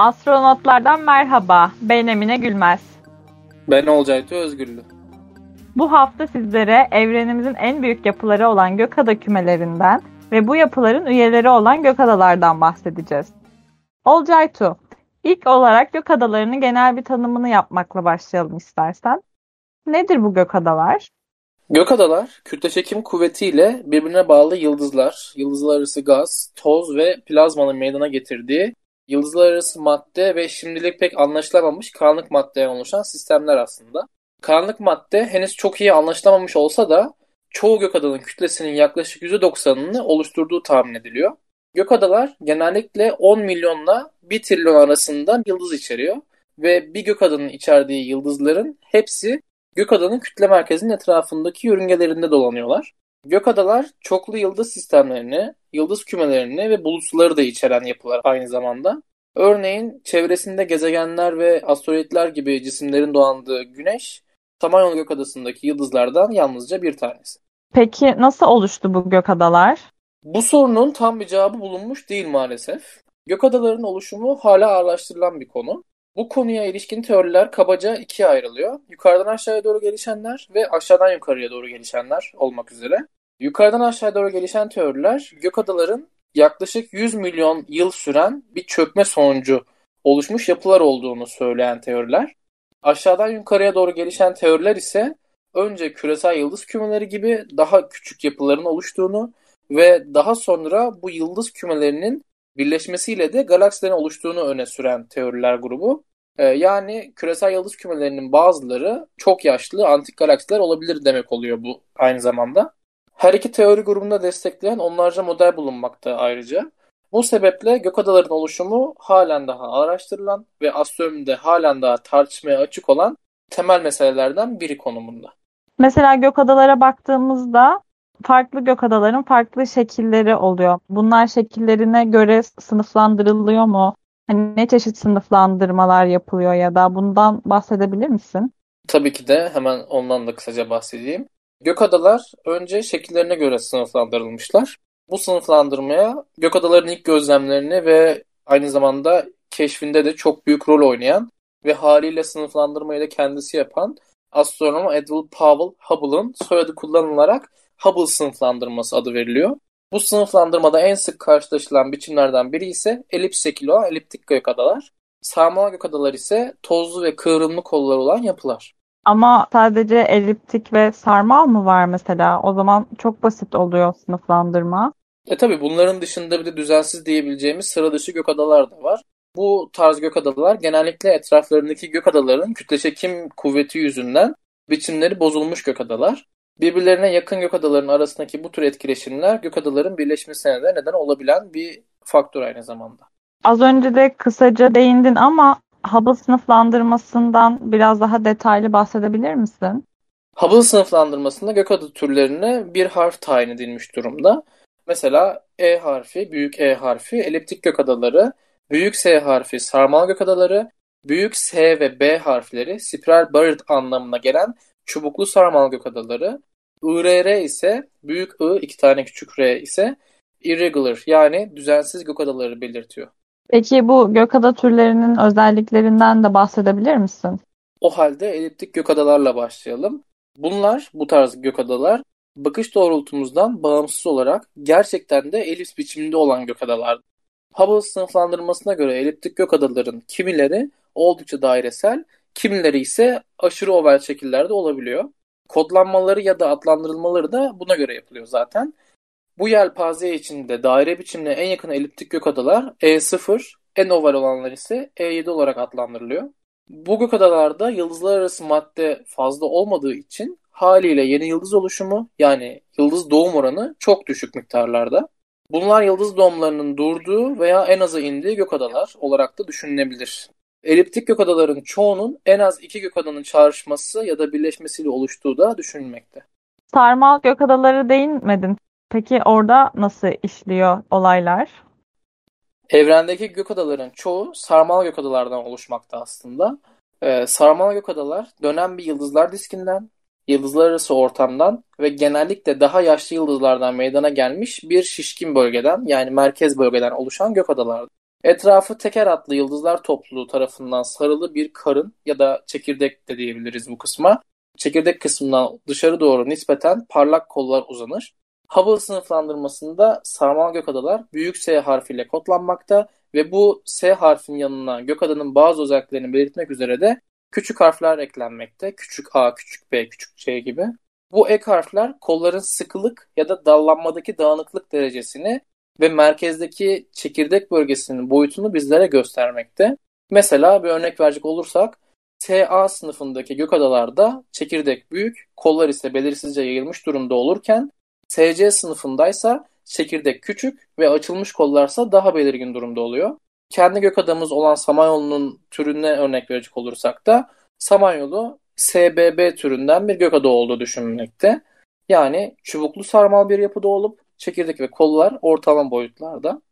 Astronotlardan merhaba. Ben Emine Gülmez. Ben Olcaytı Özgürlü. Bu hafta sizlere evrenimizin en büyük yapıları olan gökada kümelerinden ve bu yapıların üyeleri olan gökadalardan bahsedeceğiz. Olcaytu, ilk olarak gökadalarının genel bir tanımını yapmakla başlayalım istersen. Nedir bu gökadalar? Gökadalar, kütle çekim kuvvetiyle birbirine bağlı yıldızlar, yıldızlar arası gaz, toz ve plazmanın meydana getirdiği yıldızlar arası madde ve şimdilik pek anlaşılamamış karanlık maddeye oluşan sistemler aslında. Karanlık madde henüz çok iyi anlaşılamamış olsa da çoğu gökadanın kütlesinin yaklaşık %90'ını oluşturduğu tahmin ediliyor. Gökadalar genellikle 10 milyonla 1 trilyon arasında yıldız içeriyor ve bir gökadanın içerdiği yıldızların hepsi gökadanın kütle merkezinin etrafındaki yörüngelerinde dolanıyorlar. Gökadalar çoklu yıldız sistemlerini, yıldız kümelerini ve bulutsuları da içeren yapılar aynı zamanda. Örneğin çevresinde gezegenler ve asteroidler gibi cisimlerin dolandığı Güneş, Samanyolu Gökadası'ndaki yıldızlardan yalnızca bir tanesi. Peki nasıl oluştu bu gökadalar? Bu sorunun tam bir cevabı bulunmuş değil maalesef. Gökadaların oluşumu hala araştırılan bir konu. Bu konuya ilişkin teoriler kabaca ikiye ayrılıyor. Yukarıdan aşağıya doğru gelişenler ve aşağıdan yukarıya doğru gelişenler olmak üzere. Yukarıdan aşağıya doğru gelişen teoriler gökadaların yaklaşık 100 milyon yıl süren bir çökme sonucu oluşmuş yapılar olduğunu söyleyen teoriler. Aşağıdan yukarıya doğru gelişen teoriler ise önce küresel yıldız kümeleri gibi daha küçük yapıların oluştuğunu ve daha sonra bu yıldız kümelerinin birleşmesiyle de galaksilerin oluştuğunu öne süren teoriler grubu. Ee, yani küresel yıldız kümelerinin bazıları çok yaşlı antik galaksiler olabilir demek oluyor bu aynı zamanda. Her iki teori grubunda destekleyen onlarca model bulunmakta ayrıca. Bu sebeple gökadaların oluşumu halen daha araştırılan ve astronomide halen daha tartışmaya açık olan temel meselelerden biri konumunda. Mesela gökadalara baktığımızda farklı gökadaların farklı şekilleri oluyor. Bunlar şekillerine göre sınıflandırılıyor mu? Hani ne çeşit sınıflandırmalar yapılıyor ya da bundan bahsedebilir misin? Tabii ki de hemen ondan da kısaca bahsedeyim. Gökadalar önce şekillerine göre sınıflandırılmışlar. Bu sınıflandırmaya gökadaların ilk gözlemlerini ve aynı zamanda keşfinde de çok büyük rol oynayan ve haliyle sınıflandırmayı da kendisi yapan astronom Edward Powell Hubble'ın soyadı kullanılarak Hubble sınıflandırması adı veriliyor. Bu sınıflandırmada en sık karşılaşılan biçimlerden biri ise elips şekli olan eliptik gökadalar. Sarmal gökadalar ise tozlu ve kıvrımlı kollar olan yapılar. Ama sadece eliptik ve sarmal mı var mesela? O zaman çok basit oluyor sınıflandırma. E tabi bunların dışında bir de düzensiz diyebileceğimiz sıra dışı gökadalar da var. Bu tarz gökadalar genellikle etraflarındaki gökadaların kütle çekim kuvveti yüzünden biçimleri bozulmuş gökadalar. Birbirlerine yakın gökadaların arasındaki bu tür etkileşimler gökadaların birleşmesine de neden olabilen bir faktör aynı zamanda. Az önce de kısaca değindin ama Hubble sınıflandırmasından biraz daha detaylı bahsedebilir misin? Hubble sınıflandırmasında gökada türlerine bir harf tayin edilmiş durumda. Mesela E harfi, büyük E harfi, eliptik gökadaları, büyük S harfi, sarmal gökadaları, büyük S ve B harfleri, spiral buried anlamına gelen çubuklu sarmal gökadaları, IRR ise büyük I, iki tane küçük R ise irregular yani düzensiz gökadaları belirtiyor. Peki bu gökada türlerinin özelliklerinden de bahsedebilir misin? O halde eliptik gökadalarla başlayalım. Bunlar, bu tarz gökadalar bakış doğrultumuzdan bağımsız olarak gerçekten de elips biçiminde olan gökadalar. Hubble sınıflandırmasına göre eliptik gökadaların kimileri oldukça dairesel, kimileri ise aşırı oval şekillerde olabiliyor. Kodlanmaları ya da adlandırılmaları da buna göre yapılıyor zaten. Bu yelpaze içinde daire biçimine en yakın eliptik gökadalar E0, en oval olanlar ise E7 olarak adlandırılıyor. Bu gökadalarda yıldızlar arası madde fazla olmadığı için haliyle yeni yıldız oluşumu yani yıldız doğum oranı çok düşük miktarlarda. Bunlar yıldız doğumlarının durduğu veya en aza indiği gökadalar olarak da düşünülebilir. Eliptik gökadaların çoğunun en az iki gökadanın çağrışması ya da birleşmesiyle oluştuğu da düşünülmekte. Sarmal gökadaları değinmedin. Peki orada nasıl işliyor olaylar? Evrendeki gökadaların çoğu sarmal gökadalardan oluşmakta aslında. Ee, sarmal gökadalar dönen bir yıldızlar diskinden, yıldızlar arası ortamdan ve genellikle daha yaşlı yıldızlardan meydana gelmiş bir şişkin bölgeden yani merkez bölgeden oluşan gökadalardır. Etrafı teker atlı yıldızlar topluluğu tarafından sarılı bir karın ya da çekirdek de diyebiliriz bu kısma. Çekirdek kısmından dışarı doğru nispeten parlak kollar uzanır. Hubble sınıflandırmasında sarmal gökadalar büyük S harfiyle kodlanmakta ve bu S harfinin yanına gökadanın bazı özelliklerini belirtmek üzere de küçük harfler eklenmekte. Küçük A, küçük B, küçük C gibi. Bu ek harfler kolların sıkılık ya da dallanmadaki dağınıklık derecesini ve merkezdeki çekirdek bölgesinin boyutunu bizlere göstermekte. Mesela bir örnek verecek olursak TA sınıfındaki gökadalarda çekirdek büyük, kollar ise belirsizce yayılmış durumda olurken SC sınıfındaysa çekirdek küçük ve açılmış kollarsa daha belirgin durumda oluyor. Kendi gökadamız olan Samanyolu'nun türüne örnek verecek olursak da Samanyolu SBB türünden bir gökada olduğu düşünülmekte. Yani çubuklu sarmal bir yapıda olup çekirdek ve kollar ortalama boyutlarda.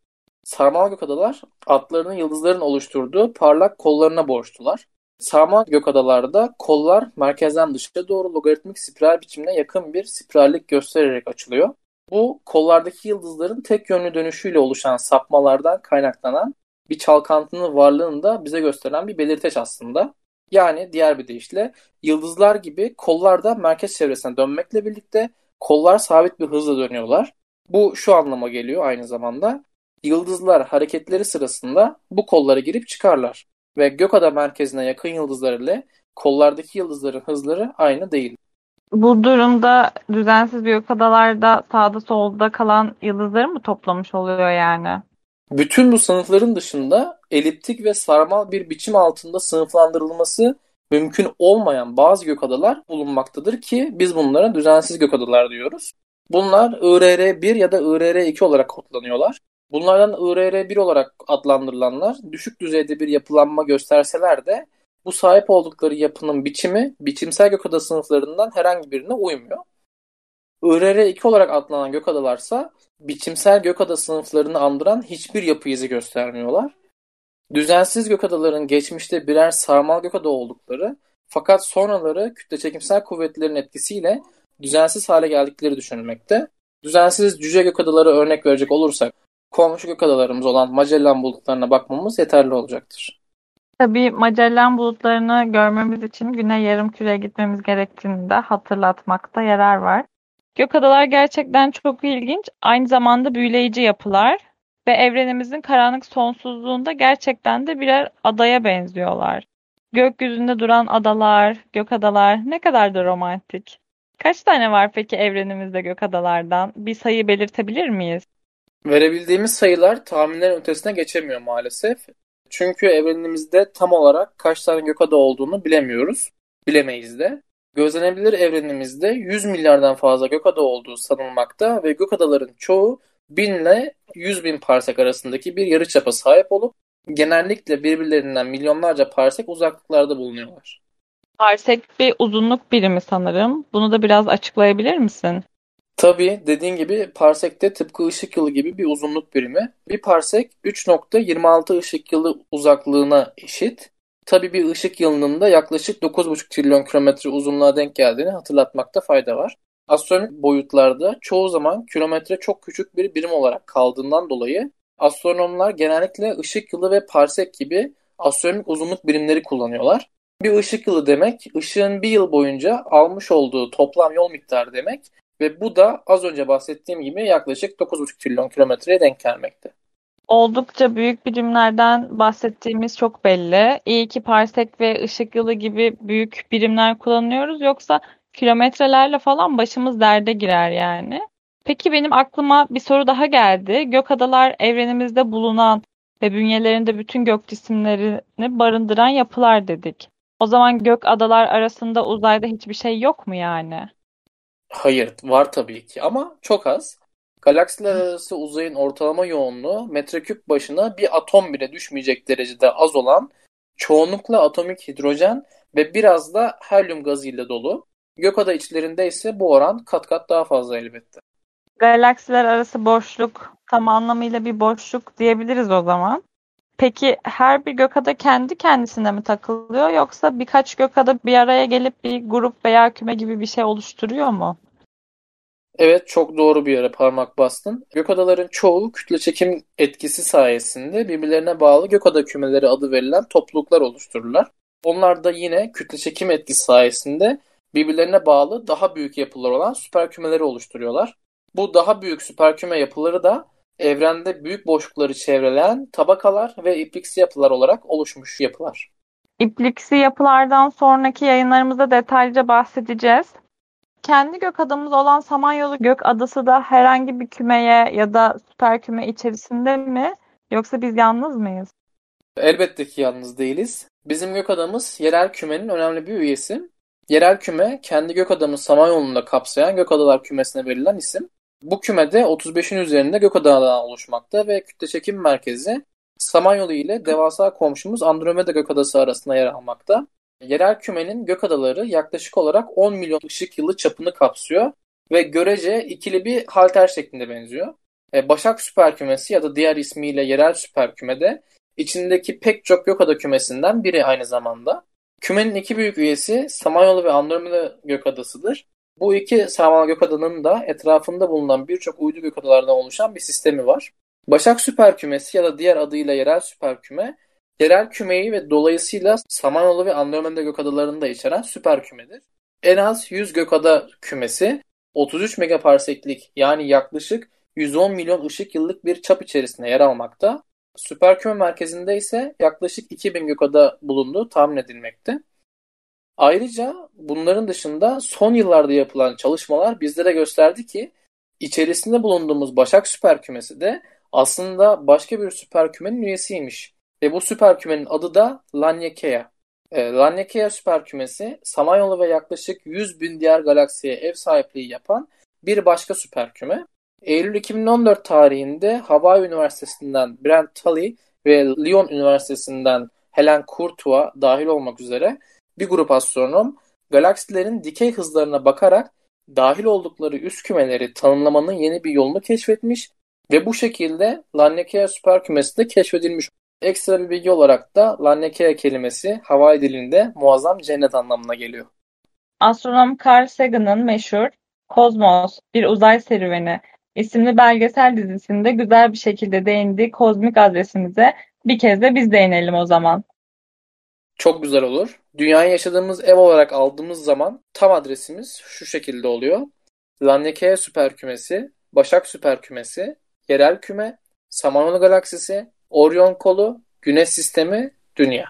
Sarmal gökadalar atlarının yıldızların oluşturduğu parlak kollarına borçlular. Sarmal gökadalarda kollar merkezden dışa doğru logaritmik spiral biçimine yakın bir spirallik göstererek açılıyor. Bu kollardaki yıldızların tek yönlü dönüşüyle oluşan sapmalardan kaynaklanan bir çalkantının varlığını da bize gösteren bir belirteç aslında. Yani diğer bir deyişle yıldızlar gibi kollar da merkez çevresine dönmekle birlikte kollar sabit bir hızla dönüyorlar. Bu şu anlama geliyor aynı zamanda. Yıldızlar hareketleri sırasında bu kollara girip çıkarlar ve gökada merkezine yakın yıldızlar ile kollardaki yıldızların hızları aynı değil. Bu durumda düzensiz gökadalarda sağda solda kalan yıldızları mı toplamış oluyor yani? Bütün bu sınıfların dışında eliptik ve sarmal bir biçim altında sınıflandırılması mümkün olmayan bazı gökadalar bulunmaktadır ki biz bunlara düzensiz gökadalar diyoruz. Bunlar IRR1 ya da IRR2 olarak kodlanıyorlar. Bunlardan IRR1 olarak adlandırılanlar düşük düzeyde bir yapılanma gösterseler de bu sahip oldukları yapının biçimi biçimsel gökada sınıflarından herhangi birine uymuyor. IRR2 olarak adlanan gökadalarsa biçimsel gökada sınıflarını andıran hiçbir yapı izi göstermiyorlar. Düzensiz gökadaların geçmişte birer sarmal gökada oldukları fakat sonraları kütle çekimsel kuvvetlerin etkisiyle düzensiz hale geldikleri düşünülmekte. Düzensiz cüce gökadaları örnek verecek olursak komşu gökadalarımız olan Magellan bulutlarına bakmamız yeterli olacaktır. Tabii Magellan bulutlarını görmemiz için Güney Yarımküre'ye gitmemiz gerektiğini de hatırlatmakta yarar var. Gökadalar gerçekten çok ilginç, aynı zamanda büyüleyici yapılar ve evrenimizin karanlık sonsuzluğunda gerçekten de birer adaya benziyorlar. Gökyüzünde duran adalar, gökadalar ne kadar da romantik. Kaç tane var peki evrenimizde gökadalardan? Bir sayı belirtebilir miyiz? Verebildiğimiz sayılar tahminlerin ötesine geçemiyor maalesef. Çünkü evrenimizde tam olarak kaç tane gökada olduğunu bilemiyoruz. Bilemeyiz de. Gözlenebilir evrenimizde 100 milyardan fazla gökada olduğu sanılmakta ve gökadaların çoğu 1000 ile 100 bin parsek arasındaki bir yarıçapa sahip olup genellikle birbirlerinden milyonlarca parsek uzaklıklarda bulunuyorlar. Parsek bir uzunluk birimi sanırım. Bunu da biraz açıklayabilir misin? Tabii dediğin gibi parsek de tıpkı ışık yılı gibi bir uzunluk birimi. Bir parsek 3.26 ışık yılı uzaklığına eşit. Tabii bir ışık yılının da yaklaşık 9,5 trilyon kilometre uzunluğa denk geldiğini hatırlatmakta fayda var. Astronomik boyutlarda çoğu zaman kilometre çok küçük bir birim olarak kaldığından dolayı astronomlar genellikle ışık yılı ve parsek gibi astronomik uzunluk birimleri kullanıyorlar. Bir ışık yılı demek, ışığın bir yıl boyunca almış olduğu toplam yol miktarı demek ve bu da az önce bahsettiğim gibi yaklaşık 9,5 trilyon kilometreye denk gelmekte. Oldukça büyük birimlerden bahsettiğimiz çok belli. İyi ki parsek ve ışık yılı gibi büyük birimler kullanıyoruz. Yoksa kilometrelerle falan başımız derde girer yani. Peki benim aklıma bir soru daha geldi. Gök adalar evrenimizde bulunan ve bünyelerinde bütün gök cisimlerini barındıran yapılar dedik. O zaman gök adalar arasında uzayda hiçbir şey yok mu yani? Hayır, var tabii ki ama çok az. Galaksiler arası uzayın ortalama yoğunluğu metreküp başına bir atom bile düşmeyecek derecede az olan çoğunlukla atomik hidrojen ve biraz da helyum gazıyla dolu. Gökada içlerinde ise bu oran kat kat daha fazla elbette. Galaksiler arası boşluk tam anlamıyla bir boşluk diyebiliriz o zaman. Peki her bir gökada kendi kendisine mi takılıyor yoksa birkaç gökada bir araya gelip bir grup veya küme gibi bir şey oluşturuyor mu? Evet çok doğru bir yere parmak bastın. Gökadaların çoğu kütle çekim etkisi sayesinde birbirlerine bağlı gökada kümeleri adı verilen topluluklar oluştururlar. Onlar da yine kütle çekim etkisi sayesinde birbirlerine bağlı daha büyük yapılar olan süper kümeleri oluşturuyorlar. Bu daha büyük süper küme yapıları da evrende büyük boşlukları çevreleyen tabakalar ve ipliksi yapılar olarak oluşmuş yapılar. İpliksi yapılardan sonraki yayınlarımızda detaylıca bahsedeceğiz. Kendi gök adamız olan Samanyolu Gök Adası da herhangi bir kümeye ya da süper küme içerisinde mi? Yoksa biz yalnız mıyız? Elbette ki yalnız değiliz. Bizim gök adamız yerel kümenin önemli bir üyesi. Yerel küme kendi gök adamı Samanyolu'nda kapsayan gök adalar kümesine verilen isim. Bu kümede 35'in üzerinde gök adalarından oluşmakta ve kütle çekim merkezi Samanyolu ile devasa komşumuz Andromeda gök adası arasında yer almakta. Yerel kümenin gök adaları yaklaşık olarak 10 milyon ışık yılı çapını kapsıyor ve görece ikili bir halter şeklinde benziyor. E, Başak süper kümesi ya da diğer ismiyle yerel süper kümede içindeki pek çok gökada kümesinden biri aynı zamanda. Kümenin iki büyük üyesi Samanyolu ve Andromeda gökadasıdır. Bu iki Samanyolu gökadanın da etrafında bulunan birçok uydu gökadalardan oluşan bir sistemi var. Başak süper kümesi ya da diğer adıyla yerel süper küme Yerel kümeyi ve dolayısıyla Samanyolu ve Andromeda gökadalarını da içeren süper kümedir. En az 100 gökada kümesi 33 megaparseklik yani yaklaşık 110 milyon ışık yıllık bir çap içerisinde yer almakta. Süper küme merkezinde ise yaklaşık 2000 gökada bulunduğu tahmin edilmekte. Ayrıca bunların dışında son yıllarda yapılan çalışmalar bizlere gösterdi ki içerisinde bulunduğumuz Başak süper kümesi de aslında başka bir süper kümenin üyesiymiş. Ve bu süper kümenin adı da Laniakea. E, Laniakea süper kümesi Samanyolu ve yaklaşık 100 bin diğer galaksiye ev sahipliği yapan bir başka süper küme. Eylül 2014 tarihinde Hawaii Üniversitesi'nden Brent Tully ve Lyon Üniversitesi'nden Helen Courtois dahil olmak üzere bir grup astronom galaksilerin dikey hızlarına bakarak dahil oldukları üst kümeleri tanımlamanın yeni bir yolunu keşfetmiş ve bu şekilde Laniakea süper kümesi de keşfedilmiş Ekstra bir bilgi olarak da Laniakea kelimesi Hawaii dilinde muazzam cennet anlamına geliyor. Astronom Carl Sagan'ın meşhur Kozmos, Bir Uzay Serüveni isimli belgesel dizisinde güzel bir şekilde değindiği kozmik adresimize bir kez de biz değinelim o zaman. Çok güzel olur. Dünyayı yaşadığımız ev olarak aldığımız zaman tam adresimiz şu şekilde oluyor. Laniakea süper kümesi, Başak süper kümesi, yerel küme, Samanyolu galaksisi, Orion Kolu, Güneş Sistemi, Dünya.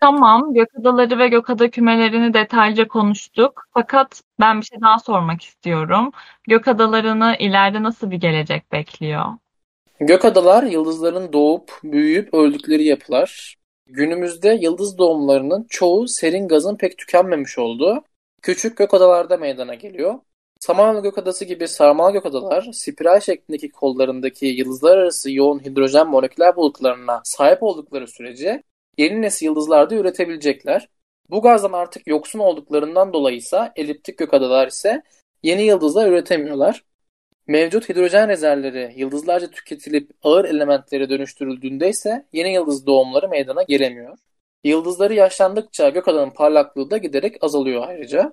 Tamam, gökadaları ve gökada kümelerini detaylıca konuştuk. Fakat ben bir şey daha sormak istiyorum. Gökadalarını ileride nasıl bir gelecek bekliyor? Gökadalar yıldızların doğup, büyüyüp öldükleri yapılar. Günümüzde yıldız doğumlarının çoğu serin gazın pek tükenmemiş olduğu küçük gökadalarda meydana geliyor. Samanyolu Gökadası gibi sarmal gökadalar spiral şeklindeki kollarındaki yıldızlar arası yoğun hidrojen moleküler bulutlarına sahip oldukları sürece yeni nesil yıldızlarda üretebilecekler. Bu gazdan artık yoksun olduklarından dolayı ise eliptik gökadalar ise yeni yıldızlar üretemiyorlar. Mevcut hidrojen rezervleri yıldızlarca tüketilip ağır elementlere dönüştürüldüğünde ise yeni yıldız doğumları meydana gelemiyor. Yıldızları yaşlandıkça gökadanın parlaklığı da giderek azalıyor ayrıca.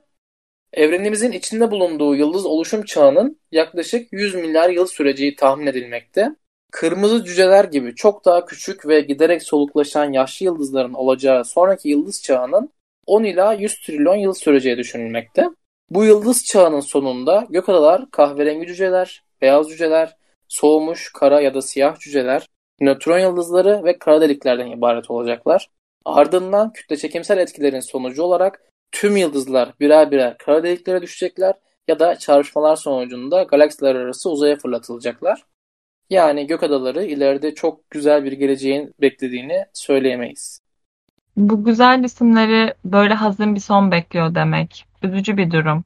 Evrenimizin içinde bulunduğu yıldız oluşum çağının yaklaşık 100 milyar yıl süreceği tahmin edilmekte. Kırmızı cüceler gibi çok daha küçük ve giderek soluklaşan yaşlı yıldızların olacağı sonraki yıldız çağının 10 ila 100 trilyon yıl süreceği düşünülmekte. Bu yıldız çağının sonunda gökadalar kahverengi cüceler, beyaz cüceler, soğumuş kara ya da siyah cüceler, nötron yıldızları ve kara deliklerden ibaret olacaklar. Ardından kütle çekimsel etkilerin sonucu olarak tüm yıldızlar birer birer kara deliklere düşecekler ya da çarpışmalar sonucunda galaksiler arası uzaya fırlatılacaklar. Yani gök adaları ileride çok güzel bir geleceğin beklediğini söyleyemeyiz. Bu güzel isimleri böyle hazin bir son bekliyor demek. Üzücü bir durum.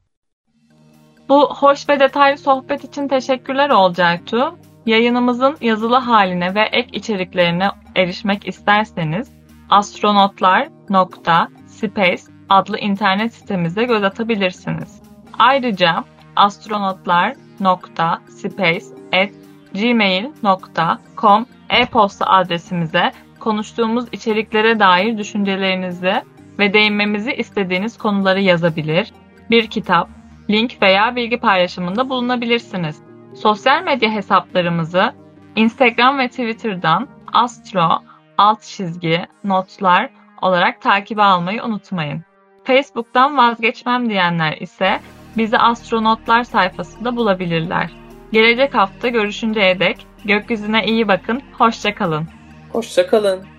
Bu hoş ve detaylı sohbet için teşekkürler Olcaytu. Yayınımızın yazılı haline ve ek içeriklerine erişmek isterseniz astronotlar.space adlı internet sitemize göz atabilirsiniz. Ayrıca astronotlar.space@gmail.com e-posta adresimize konuştuğumuz içeriklere dair düşüncelerinizi ve değinmemizi istediğiniz konuları yazabilir. Bir kitap, link veya bilgi paylaşımında bulunabilirsiniz. Sosyal medya hesaplarımızı Instagram ve Twitter'dan astro alt çizgi notlar olarak takibe almayı unutmayın. Facebook'tan vazgeçmem diyenler ise bizi astronotlar sayfasında bulabilirler. Gelecek hafta görüşünceye dek gökyüzüne iyi bakın, hoşçakalın. Hoşçakalın.